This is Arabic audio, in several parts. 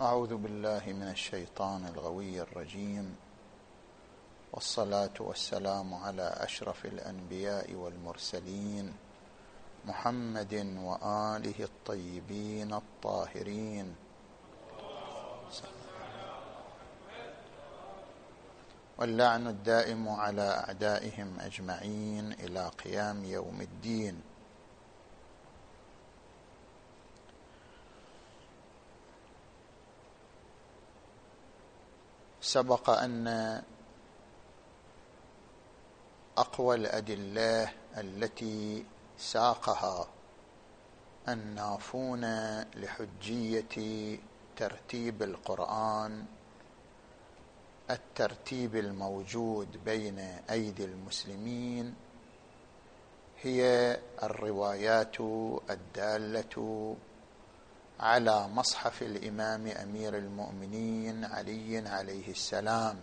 أعوذ بالله من الشيطان الغوي الرجيم. والصلاة والسلام على أشرف الأنبياء والمرسلين محمد وآله الطيبين الطاهرين. واللعن الدائم على أعدائهم أجمعين إلى قيام يوم الدين. سبق أن أقوى الأدلة التي ساقها النافون لحجية ترتيب القرآن الترتيب الموجود بين أيدي المسلمين هي الروايات الدالة على مصحف الإمام أمير المؤمنين علي عليه السلام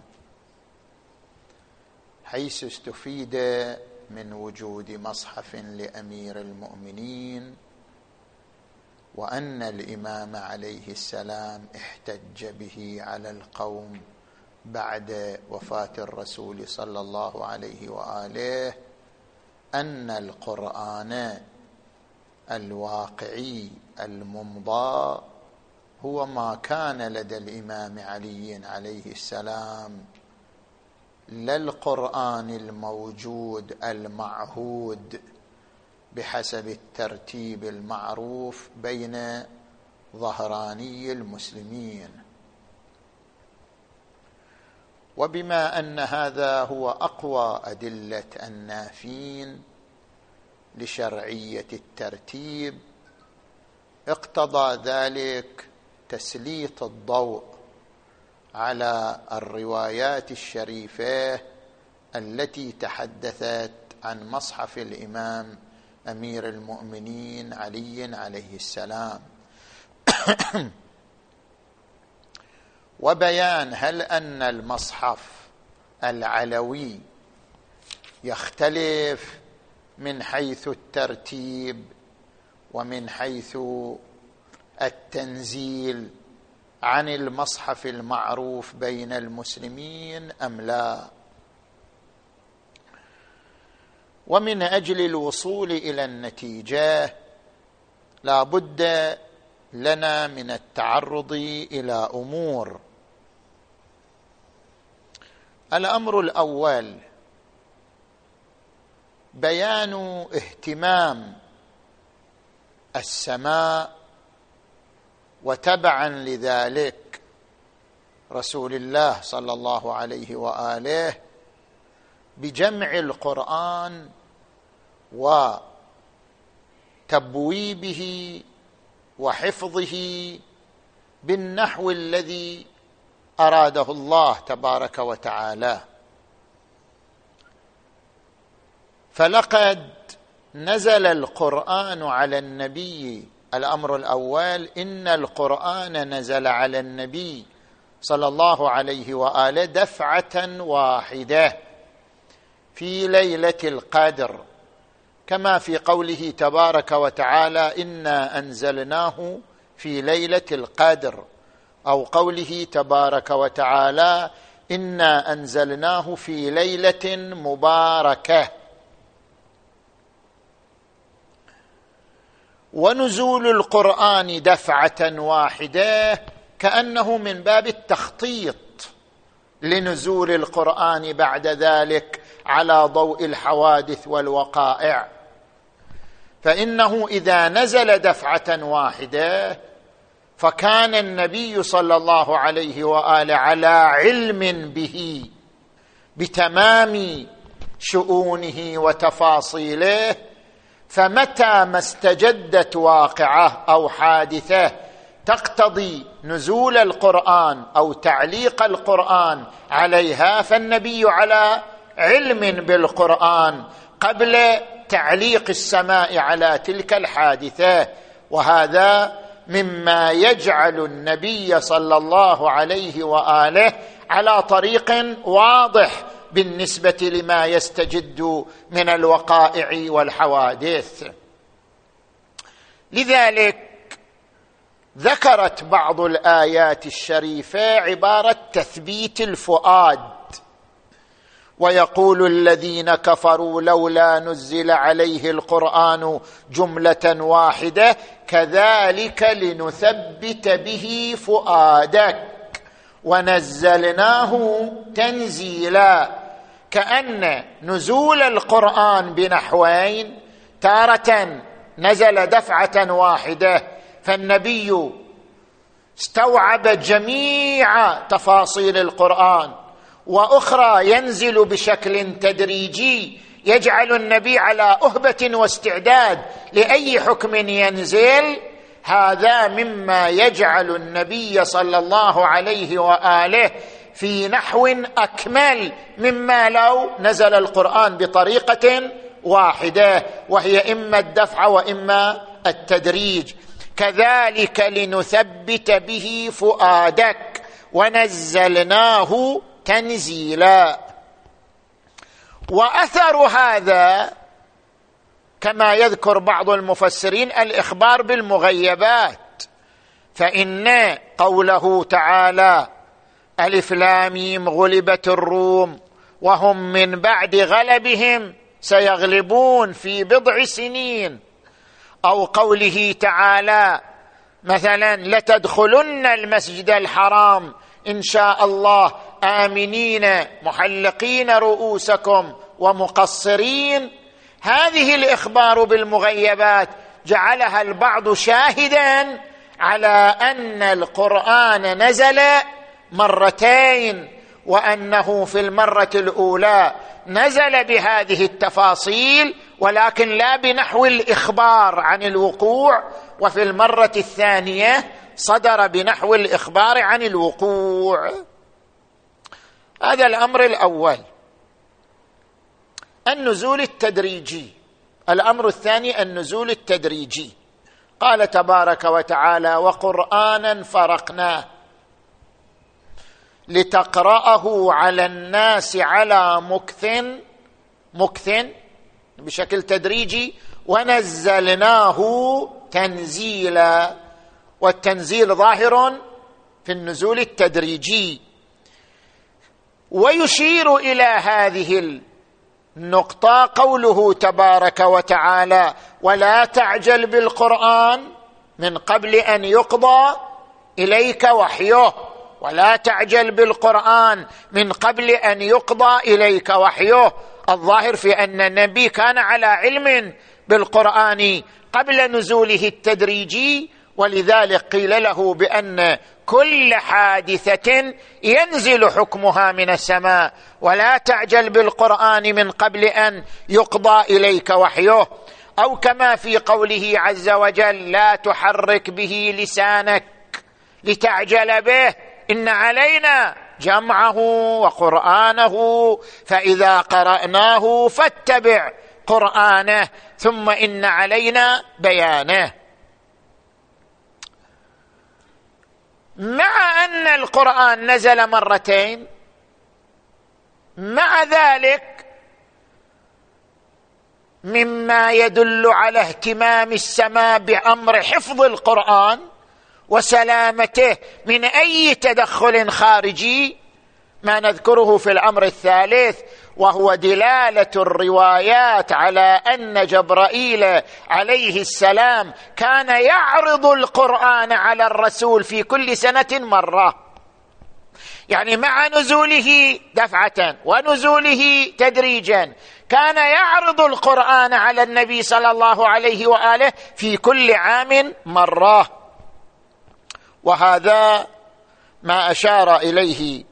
حيث استفيد من وجود مصحف لأمير المؤمنين وأن الإمام عليه السلام احتج به على القوم بعد وفاة الرسول صلى الله عليه وآله أن القرآن الواقعي الممضى هو ما كان لدى الإمام علي عليه السلام لا القران الموجود المعهود بحسب الترتيب المعروف بين ظهراني المسلمين. وبما أن هذا هو أقوى أدلة النافين لشرعية الترتيب اقتضى ذلك تسليط الضوء على الروايات الشريفة التي تحدثت عن مصحف الإمام أمير المؤمنين علي عليه السلام. وبيان هل أن المصحف العلوي يختلف من حيث الترتيب ومن حيث التنزيل عن المصحف المعروف بين المسلمين أم لا. ومن أجل الوصول إلى النتيجة لا بد لنا من التعرض إلى أمور. الأمر الأول بيان اهتمام السماء وتبعا لذلك رسول الله صلى الله عليه وآله بجمع القرآن وتبويبه وحفظه بالنحو الذي أراده الله تبارك وتعالى. فلقد نزل القرآن على النبي الأمر الأول إن القرآن نزل على النبي صلى الله عليه وآله دفعة واحدة في ليلة القدر. كما في قوله تبارك وتعالى إنا أنزلناه في ليلة القدر. أو قوله تبارك وتعالى إنا أنزلناه في ليلة مباركة. ونزول القرآن دفعة واحدة كأنه من باب التخطيط لنزول القرآن بعد ذلك على ضوء الحوادث والوقائع. فإنه إذا نزل دفعة واحدة فكان النبي صلى الله عليه واله على علم به بتمام شؤونه وتفاصيله فمتى ما استجدت واقعة أو حادثة تقتضي نزول القرآن أو تعليق القرآن عليها فالنبي على علم بالقرآن قبل تعليق السماء على تلك الحادثة. وهذا مما يجعل النبي صلى الله عليه وآله على طريق واضح بالنسبة لما يستجد من الوقائع والحوادث. لذلك ذكرت بعض الآيات الشريفة عبارة تثبيت الفؤاد. ويقول الذين كفروا لولا نزل عليه القرآن جملة واحدة كذلك لنثبت به فؤادك. ونزلناه تنزيلا. كأن نزول القرآن بنحوين تارة نزل دفعة واحدة فالنبي استوعب جميع تفاصيل القرآن وأخرى ينزل بشكل تدريجي يجعل النبي على أهبة واستعداد لأي حكم ينزل. هذا مما يجعل النبي صلى الله عليه وآله في نحو أكمل مما لو نزل القرآن بطريقة واحدة وهي إما الدفع وإما التدريج. كذلك لنثبت به فؤادك ونزلناه تنزيلا. وأثر هذا كما يذكر بعض المفسرين الإخبار بالمغيبات فإن قوله تعالى ألف لاميم غلبت الروم وهم من بعد غلبهم سيغلبون في بضع سنين. أو قوله تعالى مثلا لتدخلن المسجد الحرام إن شاء الله آمنين محلقين رؤوسكم ومقصرين. هذه الإخبار بالمغيبات جعلها البعض شاهدا على أن القرآن نزل مرتين وأنه في المرة الأولى نزل بهذه التفاصيل ولكن لا بنحو الإخبار عن الوقوع وفي المرة الثانية صدر بنحو الإخبار عن الوقوع. هذا الأمر الأول. النزول التدريجي. الأمر الثاني النزول التدريجي. قال تبارك وتعالى وقرآنا فرقناه. لتقرأه على الناس على مكث مكث بشكل تدريجي ونزلناه تنزيلا والتنزيل ظاهر في النزول التدريجي. ويشير إلى هذه النقطة قوله تبارك وتعالى ولا تعجل بالقرآن من قبل أن يقضى إليك وحيه. ولا تعجل بالقرآن من قبل أن يقضى إليك وحيه. الظاهر في أن النبي كان على علم بالقرآن قبل نزوله التدريجي ولذلك قيل له بأن كل حادثة ينزل حكمها من السماء. ولا تعجل بالقرآن من قبل أن يقضى إليك وحيه. أو كما في قوله عز وجل لا تحرك به لسانك لتعجل به. إن علينا جمعه وقرآنه فإذا قرأناه فاتبع قرآنه ثم إن علينا بيانه. مع أن القرآن نزل مرتين مع ذلك مما يدل على اهتمام السماء بأمر حفظ القرآن وسلامته من أي تدخل خارجي ما نذكره في الأمر الثالث وهو دلالة الروايات على أن جبرائيل عليه السلام كان يعرض القرآن على الرسول في كل سنة مرة. يعني مع نزوله دفعة ونزوله تدريجا كان يعرض القرآن على النبي صلى الله عليه وآله في كل عام مرة. وهذا ما أشار إليه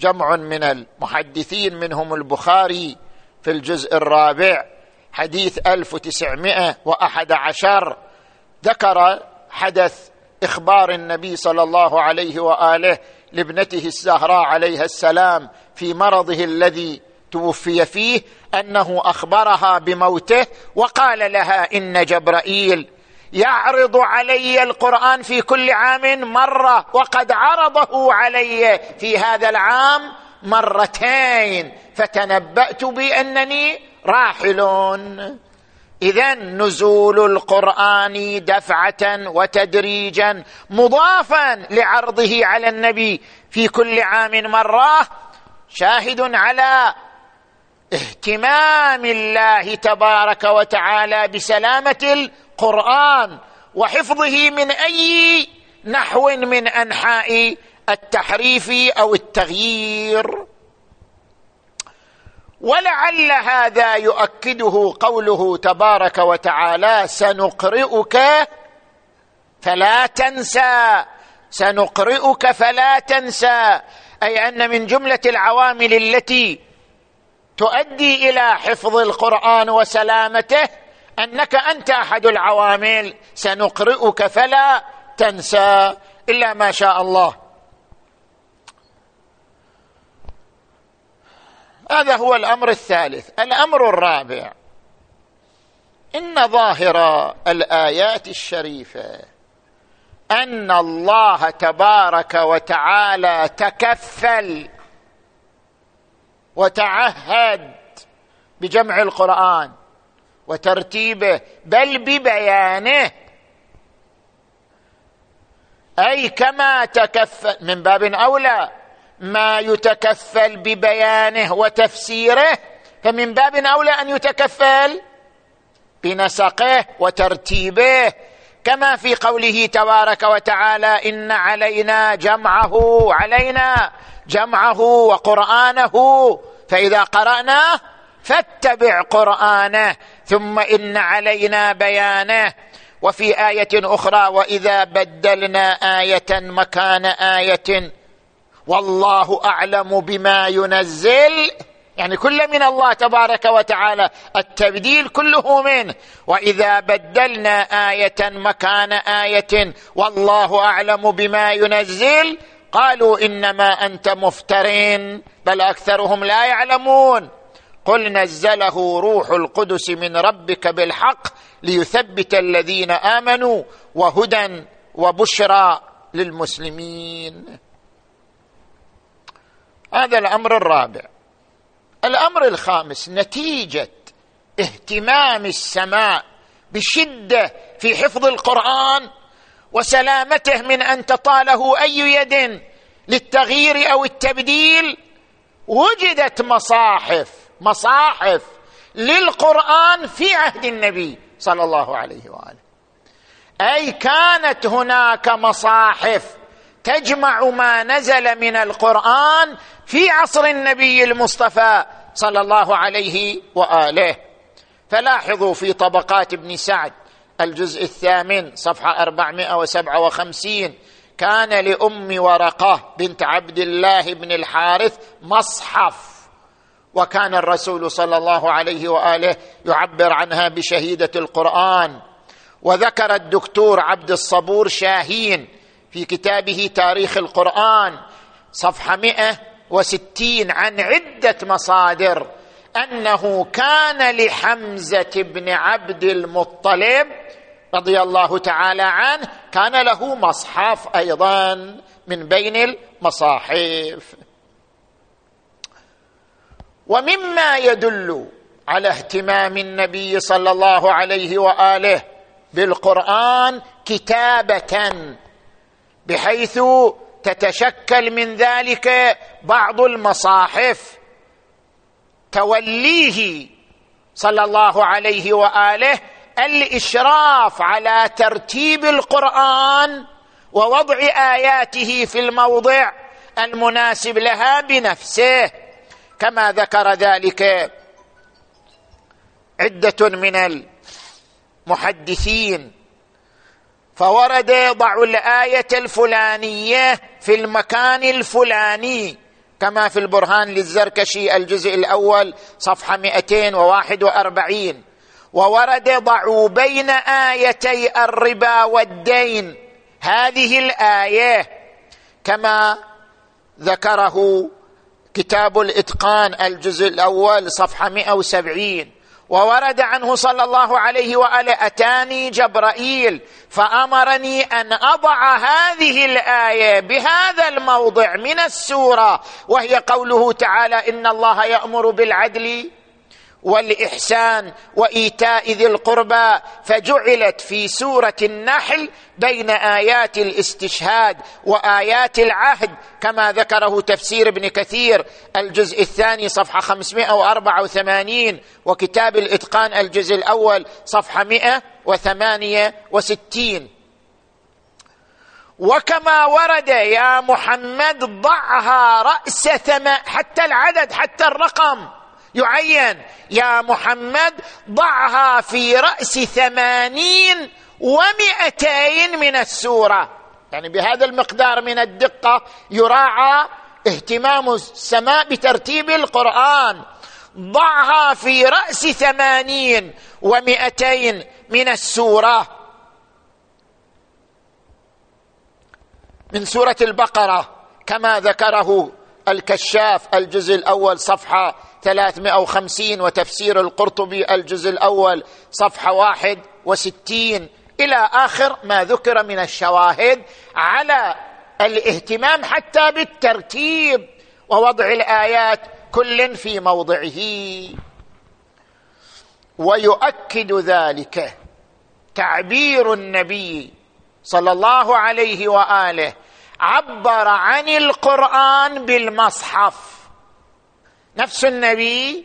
جمع من المحدثين منهم البخاري في الجزء الرابع حديث 1911 ذكر حدث إخبار النبي صلى الله عليه وآله لابنته الزهراء عليها السلام في مرضه الذي توفي فيه أنه أخبرها بموته وقال لها إن جبرائيل يعرض علي القرآن في كل عام مرة وقد عرضه علي في هذا العام مرتين فتنبأت بأنني راحل. اذا نزول القرآن دفعة وتدريجا مضافا لعرضه على النبي في كل عام مرة شاهد على اهتمام الله تبارك وتعالى بسلامة القرآن وحفظه من أي نحو من أنحاء التحريف أو التغيير. ولعل هذا يؤكده قوله تبارك وتعالى سنقرئك فلا تنسى سنقرئك فلا تنسى. أي أن من جملة العوامل التي تؤدي إلى حفظ القرآن وسلامته أنك أنت أحد العوامل سنقرئك فلا تنسى إلا ما شاء الله. هذا هو الأمر الثالث. الأمر الرابع. إن ظاهر الآيات الشريفة أن الله تبارك وتعالى تكفل وتعهد بجمع القرآن. وترتيبه بل ببيانه. أي كما تكفل من باب أولى ما يتكفل ببيانه وتفسيره فمن باب أولى أن يتكفل بنسقه وترتيبه. كما في قوله تبارك وتعالى إن علينا جمعه علينا جمعه وقرآنه. فإذا قرأناه فاتبع قرآنه ثم إن علينا بيانه. وفي آية أخرى وإذا بدلنا آية مكان آية والله أعلم بما ينزل. يعني كل من الله تبارك وتعالى التبديل كله منه. وإذا بدلنا آية مكان آية والله أعلم بما ينزل. قالوا إنما أنت مفترين بل أكثرهم لا يعلمون. قل نزله روح القدس من ربك بالحق ليثبت الذين آمنوا وهدى وبشرى للمسلمين. هذا الأمر الرابع. الأمر الخامس نتيجة اهتمام السماء بشدة في حفظ القرآن وسلامته من أن تطاله أي يد للتغيير أو التبديل. وجدت مصاحف مصاحف للقرآن في عهد النبي صلى الله عليه وآله. أي كانت هناك مصاحف تجمع ما نزل من القرآن في عصر النبي المصطفى صلى الله عليه وآله. فلاحظوا في طبقات ابن سعد الجزء الثامن صفحة 457 كان لأم ورقة بنت عبد الله بن الحارث مصحف. وكان الرسول صلى الله عليه وآله يعبر عنها بشهيدة القرآن. وذكر الدكتور عبد الصبور شاهين في كتابه تاريخ صفحة مئة وستين عن عدة مصادر أنه كان لحمزة بن عبد المطلب رضي الله تعالى عنه كان له مصحف أيضا من بين المصاحف. ومما يدل على اهتمام النبي صلى الله عليه وآله بالقرآن كتابة بحيث تتشكل من ذلك بعض المصاحف توليه صلى الله عليه وآله الإشراف على ترتيب القرآن ووضع آياته في الموضع المناسب لها بنفسه. كما ذكر ذلك عدة من المحدثين فورد ضع الآية الفلانية في المكان الفلاني كما في البرهان للزركشي الجزء الأول صفحة 241 وورد ضعوا بين آيتي الربا والدين هذه الآية كما ذكره كتاب الإتقان الجزء الأول صفحة 170 وورد عنه صلى الله عليه وآله أتاني جبرائيل فأمرني أن أضع هذه الآية بهذا الموضع من السورة وهي قوله تعالى إن الله يأمر بالعدل والإحسان وإيتاء ذي القربى فجعلت في سورة النحل بين آيات الاستشهاد وآيات العهد كما ذكره تفسير ابن كثير الجزء الثاني صفحة 584 وكتاب الإتقان الجزء الأول صفحة 168 وكما ورد يا محمد ضعها رأس ثمان حتى العدد حتى الرقم. يعين. يا محمد ضعها في رأس ثمانين ومئتين من السورة. يعني بهذا المقدار من الدقة يراعى اهتمام السماء بترتيب القرآن. ضعها في رأس ثمانين ومئتين من السورة. من سورة البقرة كما ذكره الكشاف الجزء الأول صفحة 350 وتفسير القرطبي الجزء الأول صفحة 61 إلى آخر ما ذكر من الشواهد على الاهتمام حتى بالترتيب ووضع الآيات كل في موضعه. ويؤكد ذلك تعبير النبي صلى الله عليه وآله عبر عن القرآن بالمصحف. نفس النبي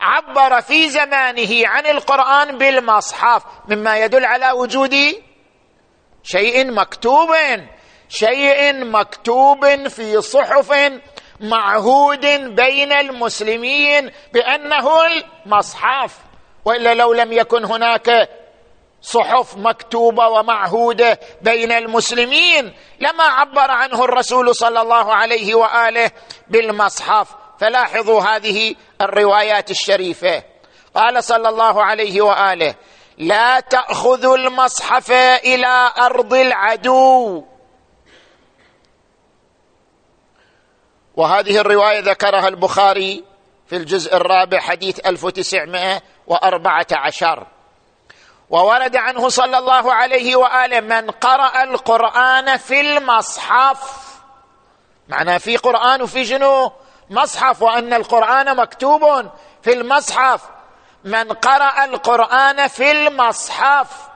عبر في زمانه عن القرآن بالمصحف مما يدل على وجود شيء مكتوب شيء مكتوب في صحف معهود بين المسلمين بأنه المصحف وإلا لو لم يكن هناك صحف مكتوبة ومعهوده بين المسلمين لما عبر عنه الرسول صلى الله عليه وآله بالمصحف. فلاحظوا هذه الروايات الشريفة. قال صلى الله عليه وآله لا تأخذوا المصحف إلى أرض العدو. وهذه الرواية ذكرها البخاري في الجزء الرابع حديث 1914 وورد عنه صلى الله عليه وآله من قرأ القرآن في المصحف. معناه في قرآن وفي شنو؟ مصحف وأن القرآن مكتوب في المصحف. من قرأ القرآن في المصحف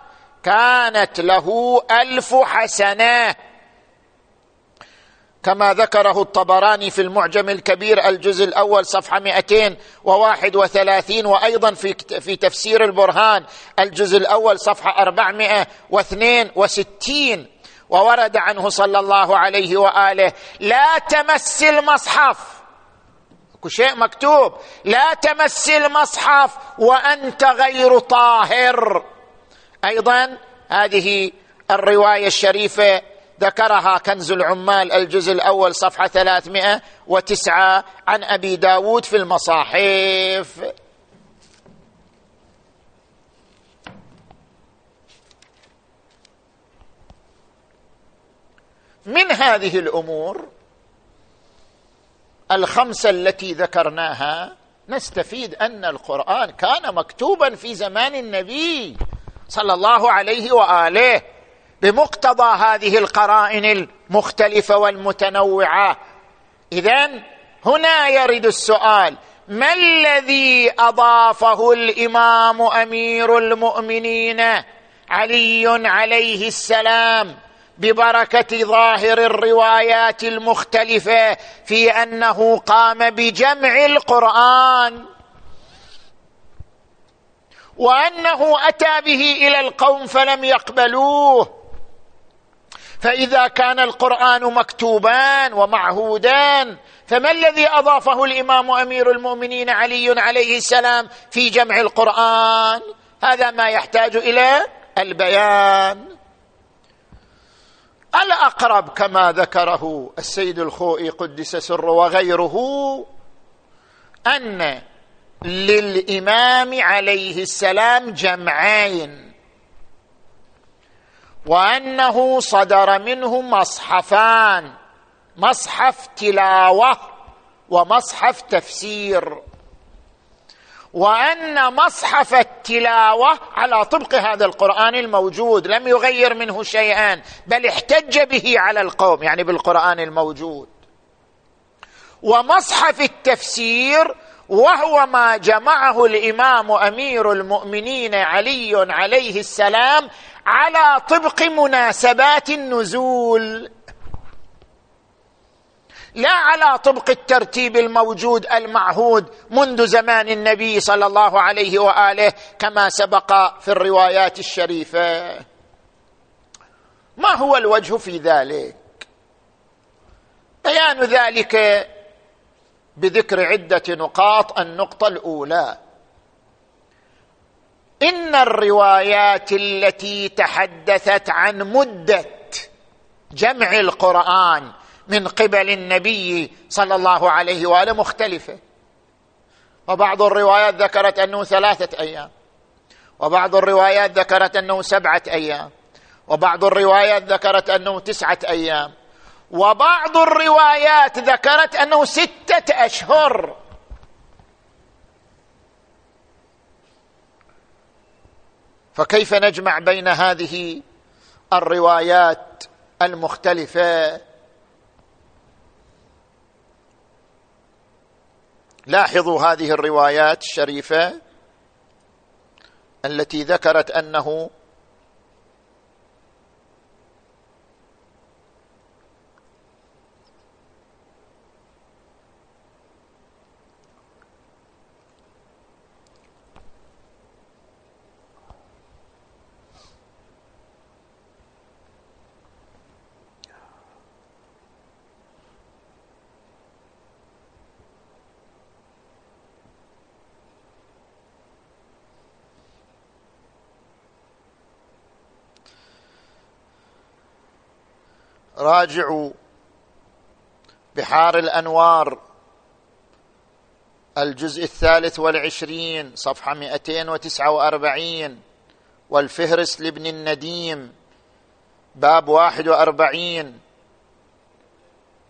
كانت له ألف حسنة. كما ذكره الطبراني في المعجم الكبير الجزء الأول صفحة 231 وأيضا في في تفسير البرهان الجزء الأول صفحة 462 وورد عنه صلى الله عليه وآله لا تمس المصحف. شيء مكتوب. لا تمس المصحف وأنت غير طاهر. أيضا هذه الرواية الشريفة ذكرها كنز العمال الجزء الأول صفحة 309 عن أبي داود في المصاحف. من هذه الأمور الخمسة التي ذكرناها نستفيد أن القرآن كان مكتوبا في زمان النبي صلى الله عليه وآله بمقتضى هذه القرائن المختلفة والمتنوعة. اذا هنا يرد السؤال ما الذي أضافه الإمام أمير المؤمنين علي عليه السلام؟ ببركة ظاهر الروايات المختلفة في أنه قام بجمع القرآن. وأنه أتى به إلى القوم فلم يقبلوه. فإذا كان القرآن مكتوبان ومعهودان فما الذي أضافه الإمام أمير المؤمنين علي عليه السلام في جمع القرآن؟ هذا ما يحتاج إلى البيان. الاقرب كما ذكره السيد الخوئي قدس سره وغيره أن للإمام عليه السلام جمعين وأنه صدر منه مصحفان مصحف تلاوة ومصحف تفسير. وأن مصحف التلاوة على طبق هذا القرآن الموجود لم يغير منه شيئا بل احتج به على القوم يعني بالقرآن الموجود. ومصحف التفسير وهو ما جمعه الإمام أمير المؤمنين علي عليه السلام على طبق مناسبات النزول. لا على طبق الترتيب الموجود المعهود منذ زمان النبي صلى الله عليه وآله كما سبق في الروايات الشريفة. ما هو الوجه في ذلك؟ بيان ذلك بذكر عدة نقاط. النقطة الأولى إن الروايات التي تحدثت عن مدة جمع القرآن من قبل النبي صلى الله عليه وآله مختلفة. وبعض الروايات ذكرت أنه ثلاثة أيام. وبعض الروايات ذكرت أنه سبعة أيام. وبعض الروايات ذكرت أنه تسعة أيام. وبعض الروايات ذكرت أنه ستة أشهر. فكيف نجمع بين هذه الروايات المختلفة؟ لاحظوا هذه الروايات الشريفة التي ذكرت أنه راجعوا بحار الأنوار الجزء الثالث والعشرين صفحة 249 والفهرس لابن النديم باب واحد وأربعين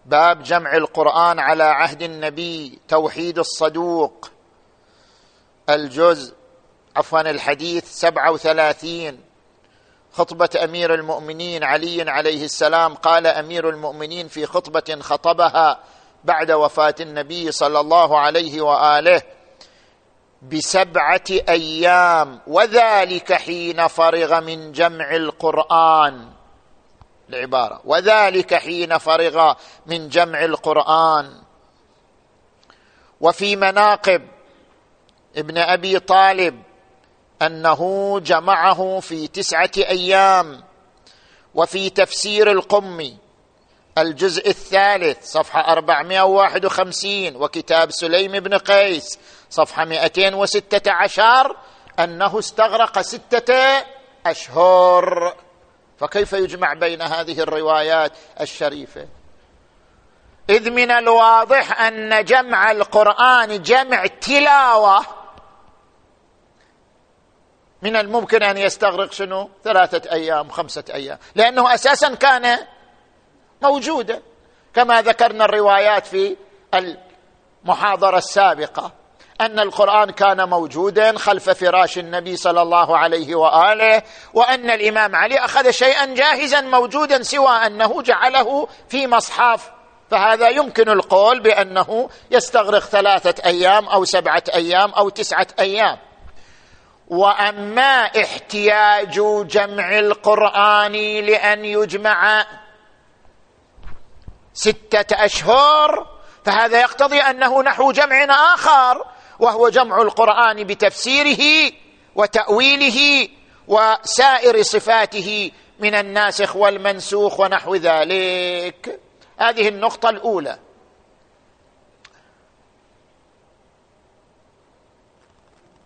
باب جمع القرآن على عهد النبي توحيد الصدوق الجزء عفوا الحديث سبعة وثلاثين خطبة أمير المؤمنين علي عليه السلام قال أمير المؤمنين في خطبة خطبها بعد وفاة النبي صلى الله عليه وآله بسبعة أيام وذلك حين فرغ من جمع القرآن. العبارة وذلك حين فرغ من جمع القرآن. وفي مناقب ابن أبي طالب أنه جمعه في تسعة أيام وفي تفسير القمي الجزء الثالث صفحة 451 وكتاب سليم بن قيس صفحة 216 أنه استغرق ستة أشهر. فكيف يجمع بين هذه الروايات الشريفة؟ إذ من الواضح أن جمع القرآن جمع تلاوة. من الممكن أن يستغرق شنو؟ ثلاثة أيام خمسة أيام. لأنه أساسا كان موجودا. كما ذكرنا الروايات في المحاضرة السابقة أن القرآن كان موجودا خلف فراش النبي صلى الله عليه وآله وأن الإمام علي أخذ شيئا جاهزا موجودا سوى أنه جعله في مصحف. فهذا يمكن القول بأنه يستغرق ثلاثة أيام أو سبعة أيام أو تسعة أيام. وأما احتياج جمع القرآن لأن يجمع ستة أشهر فهذا يقتضي أنه نحو جمع آخر وهو جمع القرآن بتفسيره وتأويله وسائر صفاته من الناسخ والمنسوخ ونحو ذلك. هذه النقطة الأولى.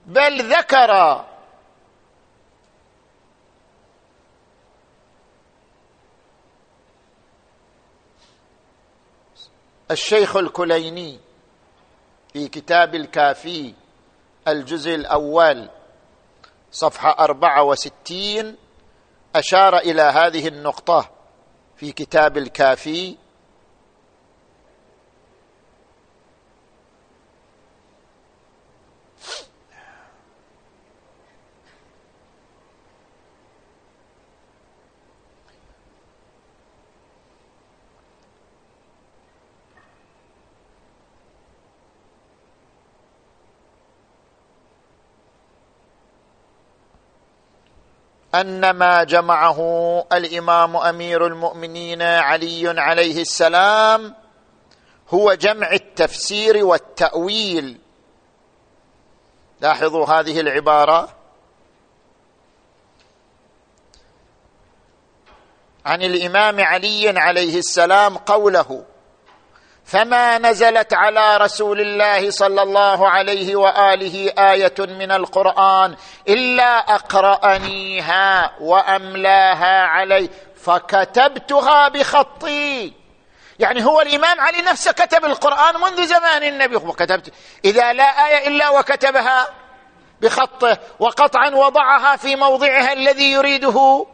بل ذكر. الشيخ الكليني في كتاب الكافي الجزء الأول صفحة أربعة وستين أشار إلى هذه النقطة في كتاب الكافي أن ما جمعه الإمام أمير المؤمنين علي عليه السلام هو جمع التفسير والتأويل. لاحظوا هذه العبارة. عن الإمام علي عليه السلام قوله فما نزلت على رسول الله صلى الله عليه وآله آية من القرآن إلا أقرأنيها وأملاها علي فكتبتها بخطي. يعني هو الإمام علي نفسه كتب القرآن منذ زمان النبي وكتبت. إذا لا آية إلا وكتبها بخطه وقطعا وضعها في موضعها الذي يريده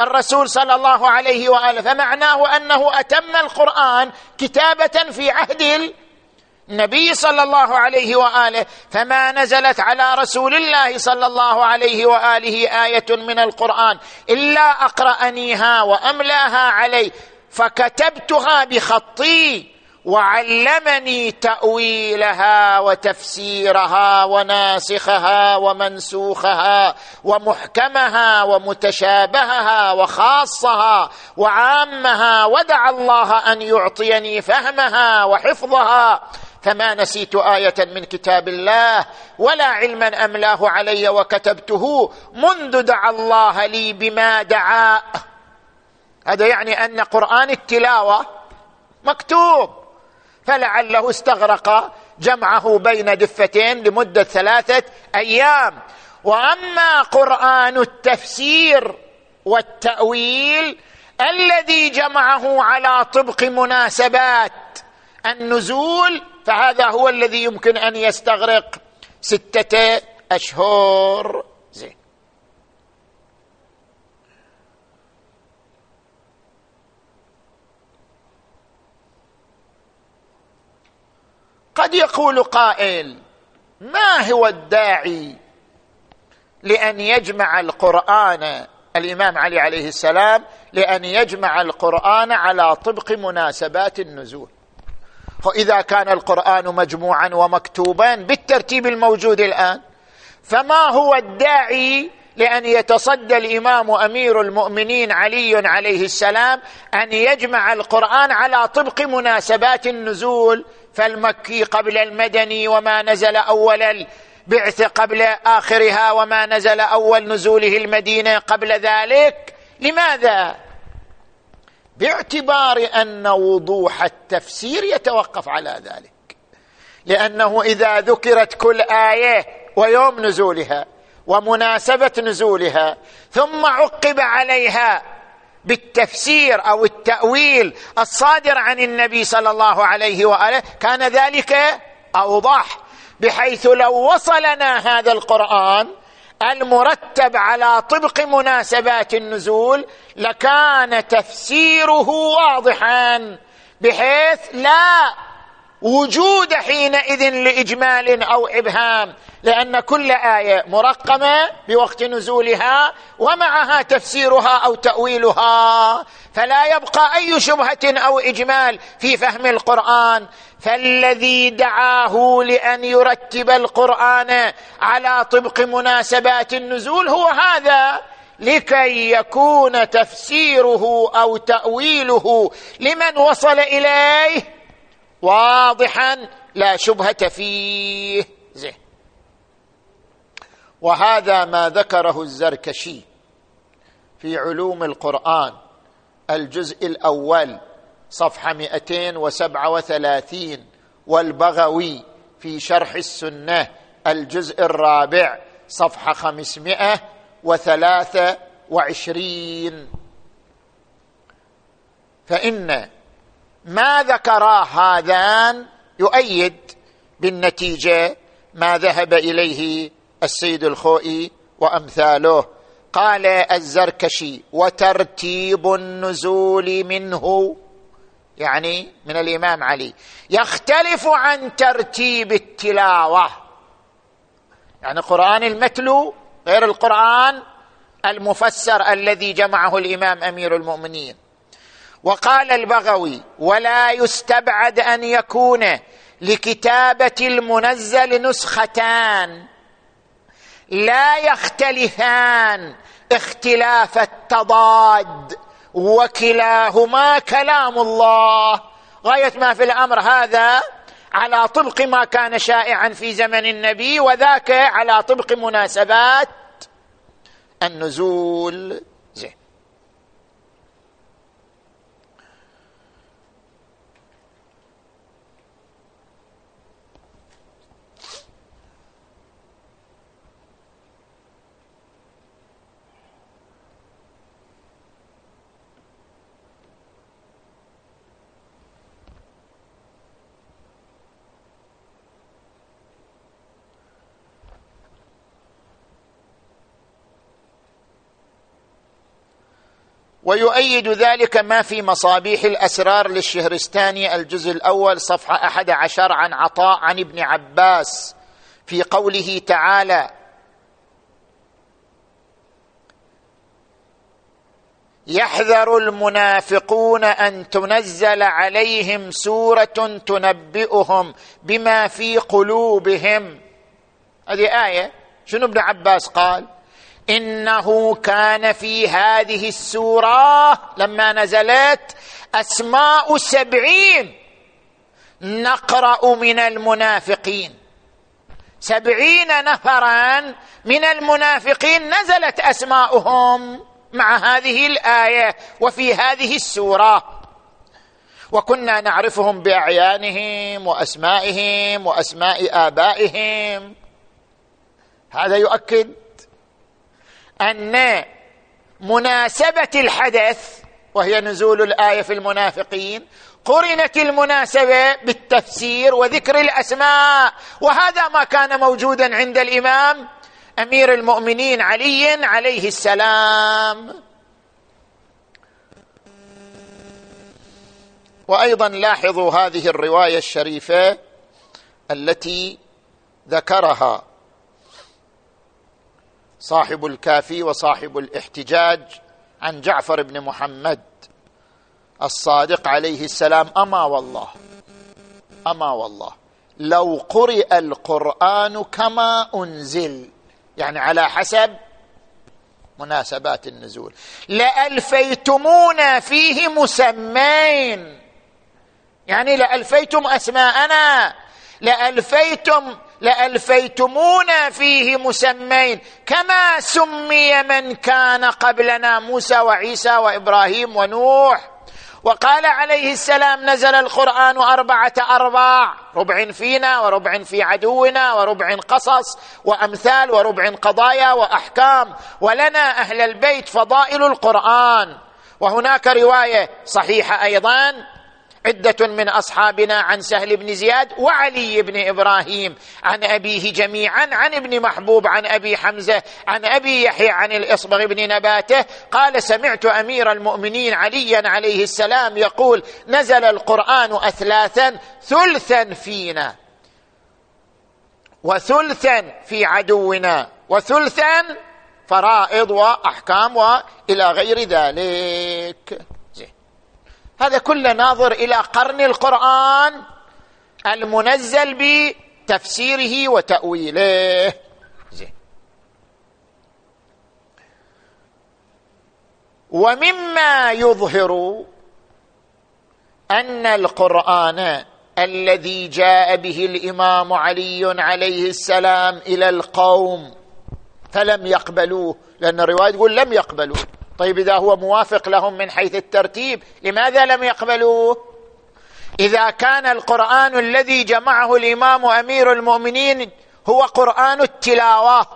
الرسول صلى الله عليه وآله فمعناه أنه أتم القرآن كتابة في عهد النبي صلى الله عليه وآله فما نزلت على رسول الله صلى الله عليه وآله آية من القرآن إلا أقرأنيها وأملاها علي فكتبتها بخطي. وعلمني تأويلها وتفسيرها وناسخها ومنسوخها ومحكمها ومتشابهها وخاصها وعامها. ودعا الله أن يعطيني فهمها وحفظها. فما نسيت آية من كتاب الله. ولا علما أملاه علي وكتبته. منذ دعا الله لي بما دعا. هذا يعني أن قرآن التلاوة مكتوب. فلعله استغرق جمعه بين دفتين لمدة ثلاثة أيام. وأما قرآن التفسير والتأويل الذي جمعه على طبق مناسبات النزول فهذا هو الذي يمكن أن يستغرق ستة أشهر زين قد يقول قائل ما هو الداعي لأن يجمع القرآن الإمام علي عليه السلام لأن يجمع القرآن على طبق مناسبات النزول؟ فإذا كان القرآن مجموعا ومكتوبا بالترتيب الموجود الآن فما هو الداعي لأن يتصدى الإمام أمير المؤمنين علي عليه السلام أن يجمع القرآن على طبق مناسبات النزول فالمكي قبل المدني وما نزل أول البعث قبل آخرها وما نزل أول نزوله المدينة قبل ذلك. لماذا؟ باعتبار أن وضوح التفسير يتوقف على ذلك. لأنه إذا ذكرت كل آية ويوم نزولها ومناسبة نزولها ثم عقب عليها بالتفسير أو التأويل الصادر عن النبي صلى الله عليه وآله كان ذلك أوضح بحيث لو وصلنا هذا القرآن المرتب على طبق مناسبات النزول لكان تفسيره واضحا بحيث لا وجود حينئذ لإجمال أو إبهام لأن كل آية مرقمة بوقت نزولها ومعها تفسيرها أو تأويلها فلا يبقى أي شبهة أو إجمال في فهم القرآن. فالذي دعاه لأن يرتب القرآن على طبق مناسبات النزول هو هذا لكي يكون تفسيره أو تأويله لمن وصل إليه واضحا لا شبهة فيه. زين. وهذا ما ذكره الزركشي في علوم القرآن الجزء الأول صفحة 237 والبغوي في شرح السنة الجزء الرابع صفحة 523 فإن ما ذكرا هذان يؤيد بالنتيجة ما ذهب إليه السيد الخوئي وأمثاله. قال الزركشي وترتيب النزول منه يعني من الإمام علي يختلف عن ترتيب التلاوة يعني القرآن المتلو غير القرآن المفسر الذي جمعه الإمام أمير المؤمنين. وقال البغوي ولا يستبعد أن يكون لكتابة المنزل نسختان لا يختلفان اختلاف التضاد وكلاهما كلام الله. غاية ما في الأمر هذا على طبق ما كان شائعا في زمن النبي وذاك على طبق مناسبات النزول زين ويؤيد ذلك ما في مصابيح الأسرار للشهرستاني الجزء الأول صفحة أحد عشر عن عطاء عن ابن عباس في قوله تعالى يحذر المنافقون أن تنزل عليهم سورة تنبئهم بما في قلوبهم. هذه آية شنو ابن عباس قال؟ إنه كان في هذه السورة لما نزلت أسماء سبعين نقرأ من المنافقين. سبعين نفرا من المنافقين نزلت أسماؤهم مع هذه الآية وفي هذه السورة. وكنا نعرفهم بأعيانهم وأسمائهم وأسماء آبائهم. هذا يؤكد أن مناسبة الحدث وهي نزول الآية في المنافقين قرنت المناسبة بالتفسير وذكر الأسماء. وهذا ما كان موجودا عند الإمام أمير المؤمنين علي عليه السلام. وأيضا لاحظوا هذه الرواية الشريفة التي ذكرها صاحب الكافي وصاحب الاحتجاج عن جعفر بن محمد الصادق عليه السلام. أما والله أما والله لو قرئ القرآن كما أنزل يعني على حسب مناسبات النزول. لألفيتمونا فيه مسمين يعني لألفيتم أسماءنا لألفيتم لألفيتمونا فيه مسمين كما سمي من كان قبلنا موسى وعيسى وإبراهيم ونوح. وقال عليه السلام نزل القرآن أربعة أرباع ربع فينا وربع في عدونا وربع قصص وأمثال وربع قضايا وأحكام. ولنا أهل البيت فضائل القرآن. وهناك رواية صحيحة أيضا عدة من أصحابنا عن سهل بن زياد وعلي بن إبراهيم عن أبيه جميعا عن ابن محبوب عن أبي حمزة عن أبي يحيى عن الإصبغ بن نباته. قال سمعت أمير المؤمنين عليا عليه السلام يقول نزل القرآن اثلاثا ثلثا فينا وثلثا في عدونا وثلثا فرائض وأحكام وإلى غير ذلك. هذا كله ناظر إلى قرن القرآن المنزل بتفسيره وتأويله. زين. ومما يظهر أن القرآن الذي جاء به الإمام علي عليه السلام إلى القوم فلم يقبلوه لأن الرواية تقول لم يقبلوه. طيب إذا هو موافق لهم من حيث الترتيب لماذا لم يقبلوه؟ إذا كان القرآن الذي جمعه الإمام أمير المؤمنين هو قرآن التلاوة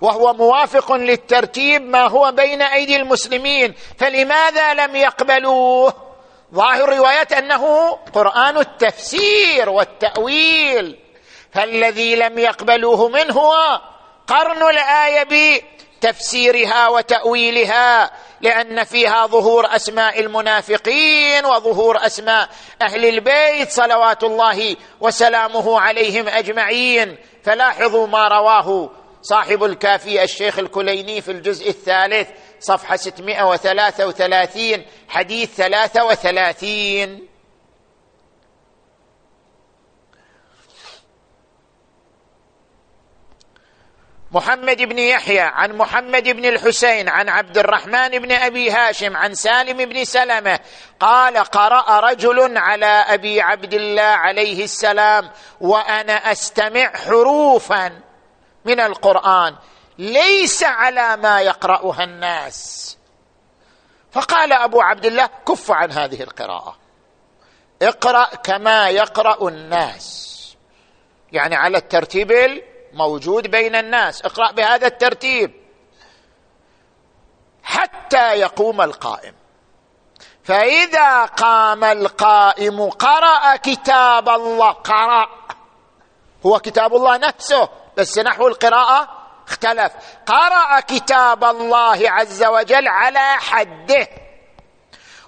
وهو موافق للترتيب ما هو بين أيدي المسلمين فلماذا لم يقبلوه؟ ظاهر روايات أنه قرآن التفسير والتأويل فالذي لم يقبلوه منه هو قرن الآية بتفسيرها وتأويلها لأن فيها ظهور أسماء المنافقين وظهور أسماء أهل البيت صلوات الله وسلامه عليهم أجمعين. فلاحظوا ما رواه صاحب الكافي الشيخ الكليني في الجزء الثالث صفحة 633 حديث 33 محمد بن يحيى عن محمد بن الحسين عن عبد الرحمن بن أبي هاشم عن سالم بن سلمة قال قرأ رجل على أبي عبد الله عليه السلام وأنا أستمع حروفا من القرآن ليس على ما يقرأها الناس. فقال أبو عبد الله كف عن هذه القراءة. اقرأ كما يقرأ الناس. يعني على الترتيب الموجود بين الناس. اقرأ بهذا الترتيب. حتى يقوم القائم. فإذا قام القائم قرأ كتاب الله قرأ. هو كتاب الله نفسه بس نحو القراءة اختلف. قرأ كتاب الله عز وجل على حده.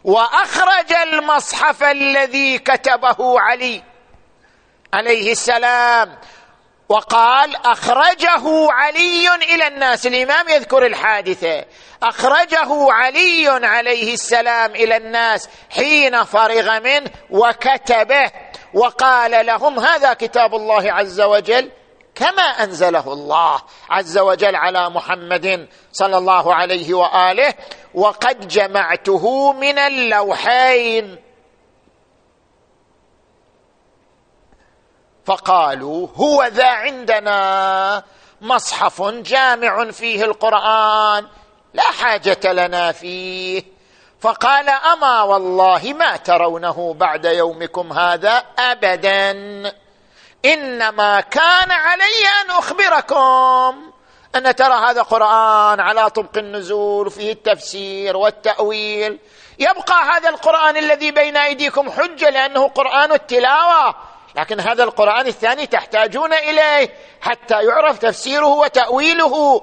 وأخرج المصحف الذي كتبه علي عليه السلام. وقال أخرجه علي إلى الناس الإمام يذكر الحادثة. أخرجه علي عليه السلام إلى الناس حين فرغ منه وكتبه وقال لهم هذا كتاب الله عز وجل كما أنزله الله عز وجل على محمد صلى الله عليه وآله وقد جمعته من اللوحين. فقالوا هو ذا عندنا مصحف جامع فيه القرآن لا حاجة لنا فيه. فقال أما والله ما ترونه بعد يومكم هذا أبدا. إنما كان علي أن أخبركم أن ترى هذا قرآن على طبق النزول وفيه التفسير والتأويل. يبقى هذا القرآن الذي بين أيديكم حجة لأنه قرآن التلاوة. لكن هذا القرآن الثاني تحتاجون إليه حتى يعرف تفسيره وتأويله.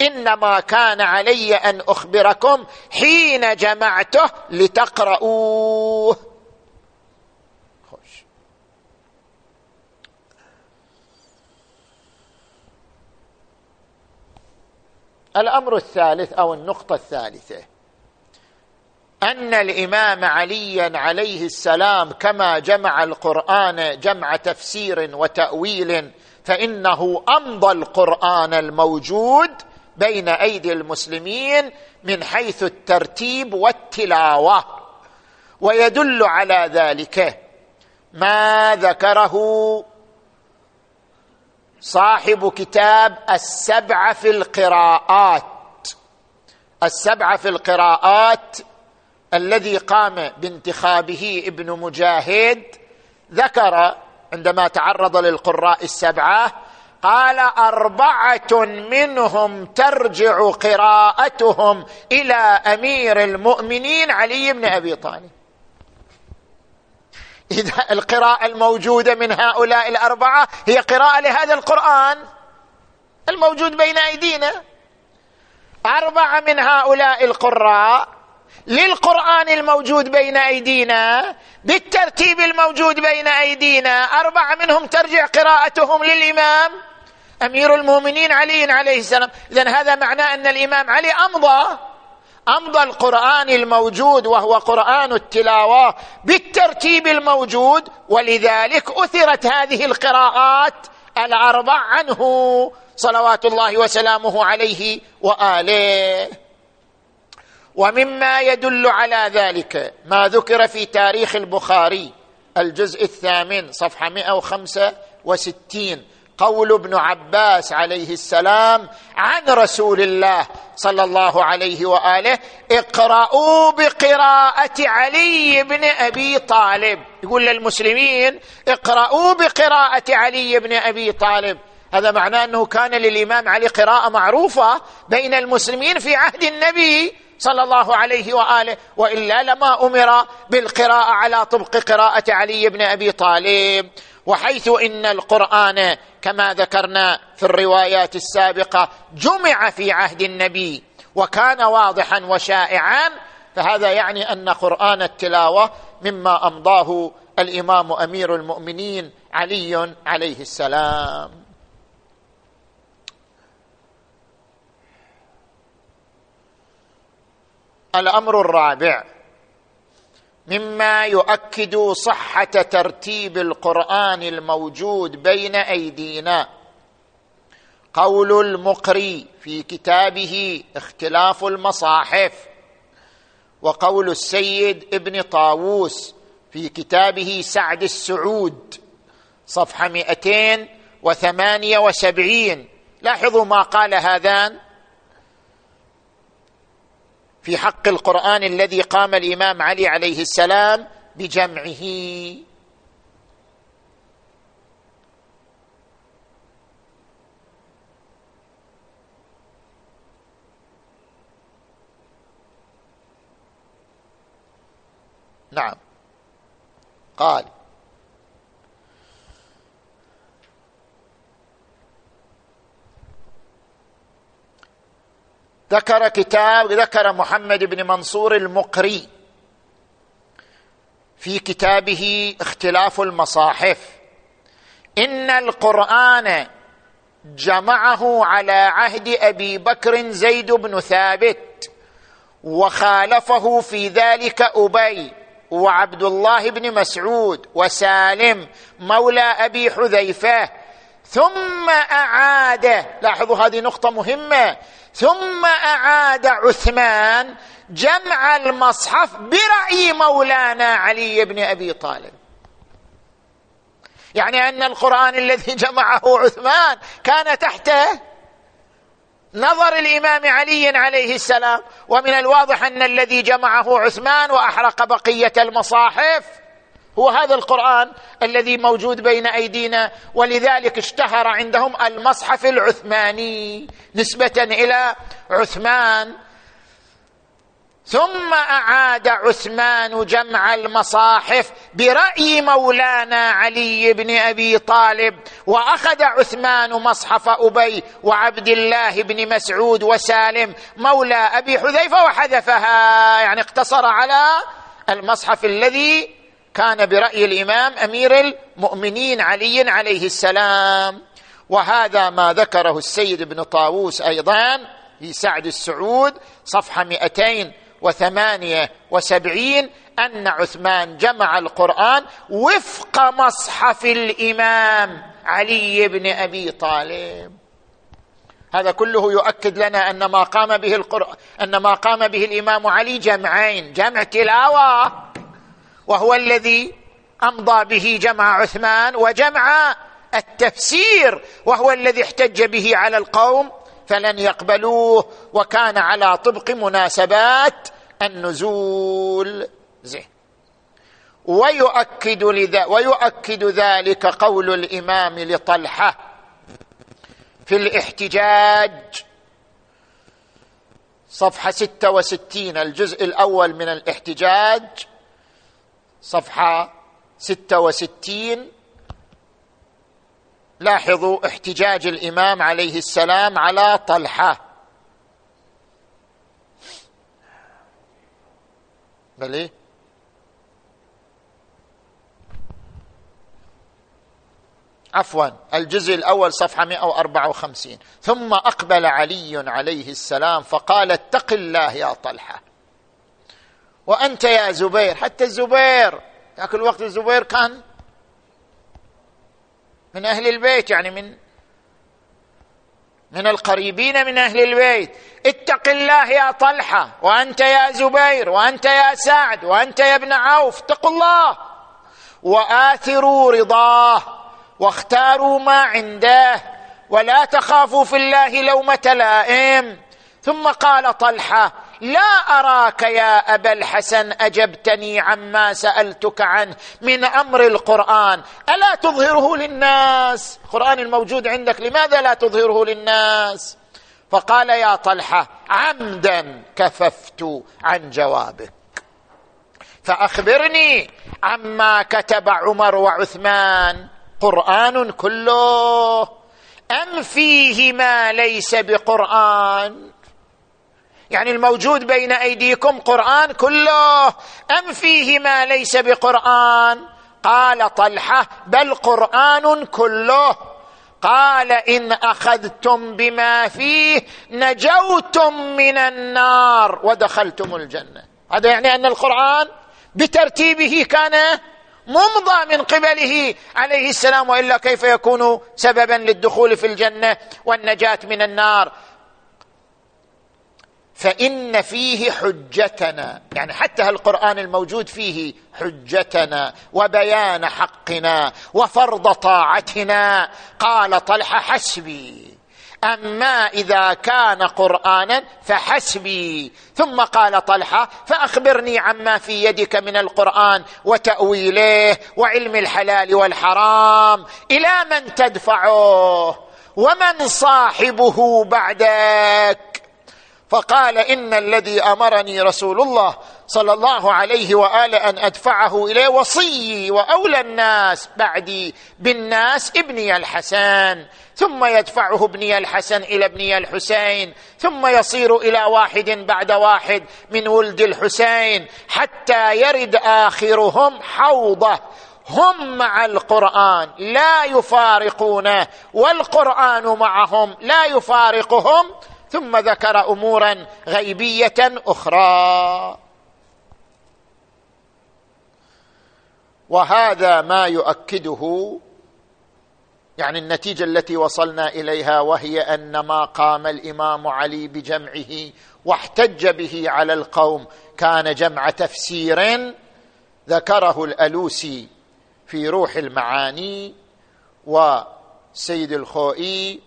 إنما كان علي أن أخبركم حين جمعته لتقرؤوه. خوش. الأمر الثالث أو النقطة الثالثة. أن الإمام عليا عليه السلام كما جمع القرآن جمع تفسير وتأويل فإنه أمضى القرآن الموجود بين أيدي المسلمين من حيث الترتيب والتلاوة ويدل على ذلك. ما ذكره صاحب كتاب السبعه في القراءات السبعه في القراءات الذي قام بانتخابه ابن مجاهد ذكر عندما تعرض للقراء السبعة قال أربعة منهم ترجع قراءتهم إلى أمير المؤمنين علي بن أبي طالب. إذا القراءة الموجودة من هؤلاء الأربعة هي قراءة لهذا القرآن الموجود بين أيدينا. أربعة من هؤلاء القراء للقرآن الموجود بين أيدينا بالترتيب الموجود بين أيدينا اربعه منهم ترجع قراءتهم للإمام. أمير المؤمنين علي عليه السلام. اذا هذا معناه أن الإمام علي أمضى أمضى القرآن الموجود وهو قرآن التلاوة بالترتيب الموجود ولذلك أثرت هذه القراءات الأربع عنه. صلوات الله وسلامه عليه وآله. ومما يدل على ذلك ما ذكر في تاريخ البخاري الجزء الثامن صفحة 165 قول ابن عباس عليه السلام عن رسول الله صلى الله عليه وآله اقرأوا بقراءة علي بن أبي طالب. يقول للمسلمين اقرأوا بقراءة علي بن أبي طالب. هذا معناه أنه كان للإمام علي قراءة معروفة بين المسلمين في عهد النبي صلى الله عليه وآله وإلا لما أمر بالقراءة على طبق قراءة علي بن أبي طالب. وحيث إن القرآن كما ذكرنا في الروايات السابقة جمع في عهد النبي وكان واضحا وشائعا فهذا يعني أن قرآن التلاوة مما أمضاه الإمام أمير المؤمنين علي عليه السلام. الأمر الرابع مما يؤكد صحة ترتيب القرآن الموجود بين أيدينا. قول المقري في كتابه اختلاف المصاحف وقول السيد ابن طاووس في كتابه سعد السعود صفحة 278 لاحظوا ما قال هذان؟ في حق القرآن الذي قام الإمام علي عليه السلام بجمعه. نعم. قال ذكر كتاب ذكر محمد بن منصور المقري في كتابه اختلاف المصاحف. إن القرآن جمعه على عهد أبي بكر زيد بن ثابت وخالفه في ذلك أبي وعبد الله بن مسعود وسالم مولى أبي حذيفة ثم أعاد. لاحظوا هذه نقطة مهمة. ثم أعاد عثمان جمع المصحف برأي مولانا علي بن أبي طالب. يعني أن القرآن الذي جمعه عثمان كان تحت نظر الإمام علي عليه السلام ومن الواضح أن الذي جمعه عثمان وأحرق بقية المصاحف هو هذا القرآن الذي موجود بين أيدينا ولذلك اشتهر عندهم المصحف العثماني نسبة إلى عثمان. ثم أعاد عثمان جمع المصاحف برأي مولانا علي بن أبي طالب وأخذ عثمان مصحف أبي وعبد الله بن مسعود وسالم. مولى أبي حذيفة وحذفها يعني اقتصر على المصحف الذي كان برأي الإمام أمير المؤمنين علي عليه السلام. وهذا ما ذكره السيد ابن طاووس أيضا في سعد السعود صفحة 208 وسبعين أن عثمان جمع القرآن وفق مصحف الإمام علي بن أبي طالب. هذا كله يؤكد لنا أن ما قام به القرآن أن ما قام به الإمام علي جمعين جمع تلاوة. وهو الذي أمضى به جمع عثمان وجمع التفسير وهو الذي احتج به على القوم فلن يقبلوه وكان على طبق مناسبات النزول. زين. ويؤكد لذا ويؤكد ذلك قول الإمام لطلحة في الاحتجاج. صفحة ستة وستين الجزء الأول من الاحتجاج. صفحة ستة وستين. لاحظوا احتجاج الإمام عليه السلام على طلحة. بل إيه؟ عفوا الجزء الأول صفحة 154 ثم أقبل علي عليه السلام فقال اتق الله يا طلحة. وأنت يا زبير حتى الزبير ذاك الوقت الزبير كان من أهل البيت يعني من من القريبين من أهل البيت. اتق الله يا طلحة وأنت يا زبير وأنت يا سعد وأنت يا ابن عوف اتقوا الله. وآثروا رضاه واختاروا ما عنده ولا تخافوا في الله لومة لائم. ثم قال طلحة لا أراك يا أبا الحسن أجبتني عما سألتك عنه من أمر القرآن. ألا تظهره للناس؟ القرآن الموجود عندك لماذا لا تظهره للناس؟ فقال يا طلحة عمدا كففت عن جوابك. فأخبرني عما كتب عمر وعثمان. قرآن كله أم فيه ما ليس بقرآن؟ يعني الموجود بين أيديكم قرآن كله أم فيه ما ليس بقرآن؟ قال طلحة بل قرآن كله. قال إن أخذتم بما فيه نجوتم من النار ودخلتم الجنة. هذا يعني أن القرآن بترتيبه كان ممضى من قبله عليه السلام وإلا كيف يكون سببا للدخول في الجنة والنجاة من النار؟ فإن فيه حجتنا. يعني حتى القرآن الموجود فيه حجتنا وبيان حقنا وفرض طاعتنا. قال طلحه حسبي. أما إذا كان قرآنا فحسبي. ثم قال طلحه فأخبرني عما في يدك من القرآن وتأويله وعلم الحلال والحرام. إلى من تدفعه ومن صاحبه بعدك. فقال إن الذي أمرني رسول الله صلى الله عليه واله أن أدفعه اليه وصيي وأولى الناس بعدي بالناس ابني الحسن ثم يدفعه ابني الحسن إلى ابني الحسين ثم يصير إلى واحد بعد واحد من ولد الحسين حتى يرد آخرهم حوضه. هم مع القرآن لا يفارقونه والقرآن معهم لا يفارقهم ثم ذكر أمورا غيبية أخرى. وهذا ما يؤكده يعني النتيجة التي وصلنا إليها وهي أن ما قام الإمام علي بجمعه واحتج به على القوم كان جمع تفسير ذكره الألوسي في روح المعاني وسيد الخوئي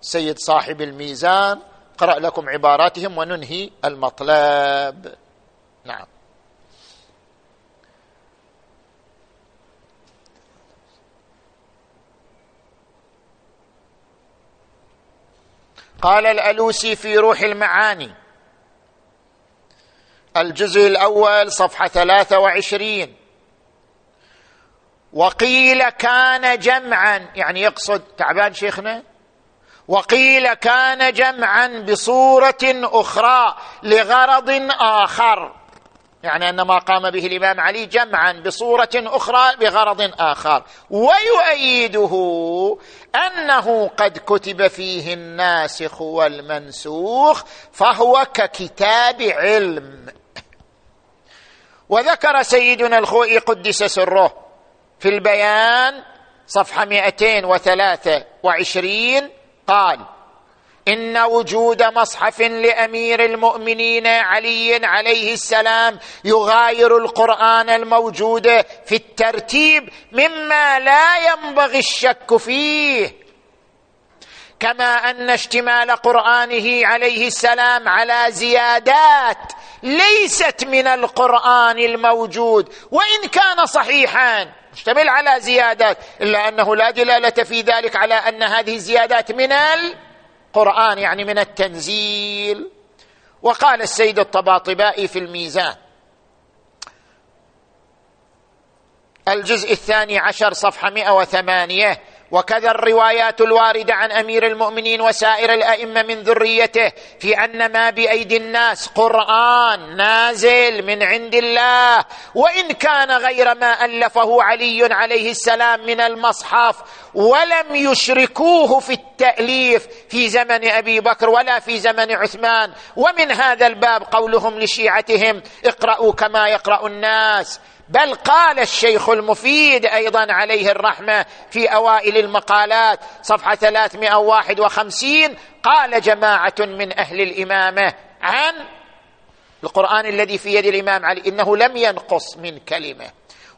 وسيد صاحب الميزان قرأ لكم عباراتهم وننهي المطلب. نعم. قال الألوسي في روح المعاني. الجزء الأول صفحة ثلاثة وعشرين. وقيل كان جمعا يعني يقصد تعبان شيخنا؟ وقيل كان جمعا بصورة أخرى لغرض آخر. يعني أن ما قام به الإمام علي جمعا بصورة أخرى بغرض آخر. ويؤيده أنه قد كتب فيه الناسخ والمنسوخ فهو ككتاب علم. وذكر سيدنا الخوئي قدس سره في البيان صفحة 223 قال إن وجود مصحف لأمير المؤمنين علي عليه السلام يغاير القرآن الموجود في الترتيب مما لا ينبغي الشك فيه. كما أن اشتمال قرآنه عليه السلام على زيادات ليست من القرآن الموجود وإن كان صحيحا. مشتمل على زيادات إلا أنه لا دلالة في ذلك على أن هذه الزيادات من القرآن يعني من التنزيل. وقال السيد الطباطبائي في الميزان الجزء الثاني عشر صفحة 108 وكذا الروايات الواردة عن أمير المؤمنين وسائر الأئمة من ذريته في أن ما بأيدي الناس قرآن نازل من عند الله. وإن كان غير ما ألفه علي عليه السلام من المصحف ولم يشركوه في التأليف في زمن أبي بكر ولا في زمن عثمان. ومن هذا الباب قولهم لشيعتهم اقرأوا كما يقرأ الناس. بل قال الشيخ المفيد أيضا عليه الرحمة في أوائل المقالات صفحة 351 قال جماعة من أهل الإمامة عن القرآن الذي في يد الإمام علي إنه لم ينقص من كلمة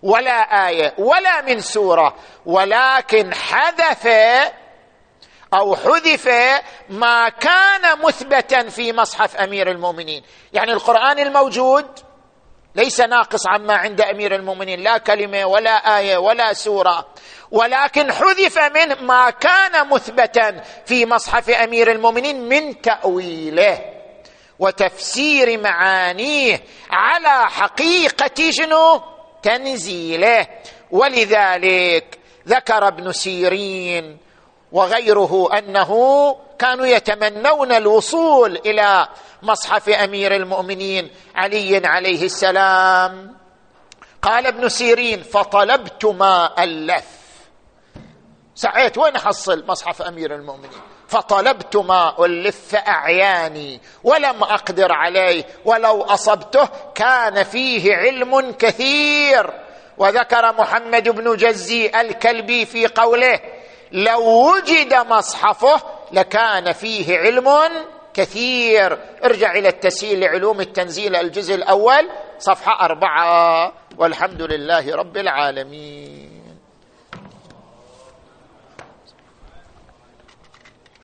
ولا آية ولا من سورة ولكن حذف أو حذف ما كان مثبتا في مصحف أمير المؤمنين. يعني القرآن الموجود ليس ناقص عما عند أمير المؤمنين لا كلمة ولا آية ولا سورة. ولكن حذف منه ما كان مثبتا في مصحف أمير المؤمنين من تأويله وتفسير معانيه على حقيقة شنو؟ تنزيله. ولذلك ذكر ابن سيرين وغيره أنه كانوا يتمنون الوصول إلى مصحف أمير المؤمنين علي عليه السلام. قال ابن سيرين فطلبت ما الف سعيت وين أحصل مصحف أمير المؤمنين؟ فطلبت ما الف فاعياني ولم أقدر عليه ولو أصبته كان فيه علم كثير. وذكر محمد بن جزي الكلبي في قوله لو وجد مصحفه لكان فيه علم كثير. ارجع إلى التسهيل لعلوم التنزيل الجزء الأول صفحة أربعة والحمد لله رب العالمين.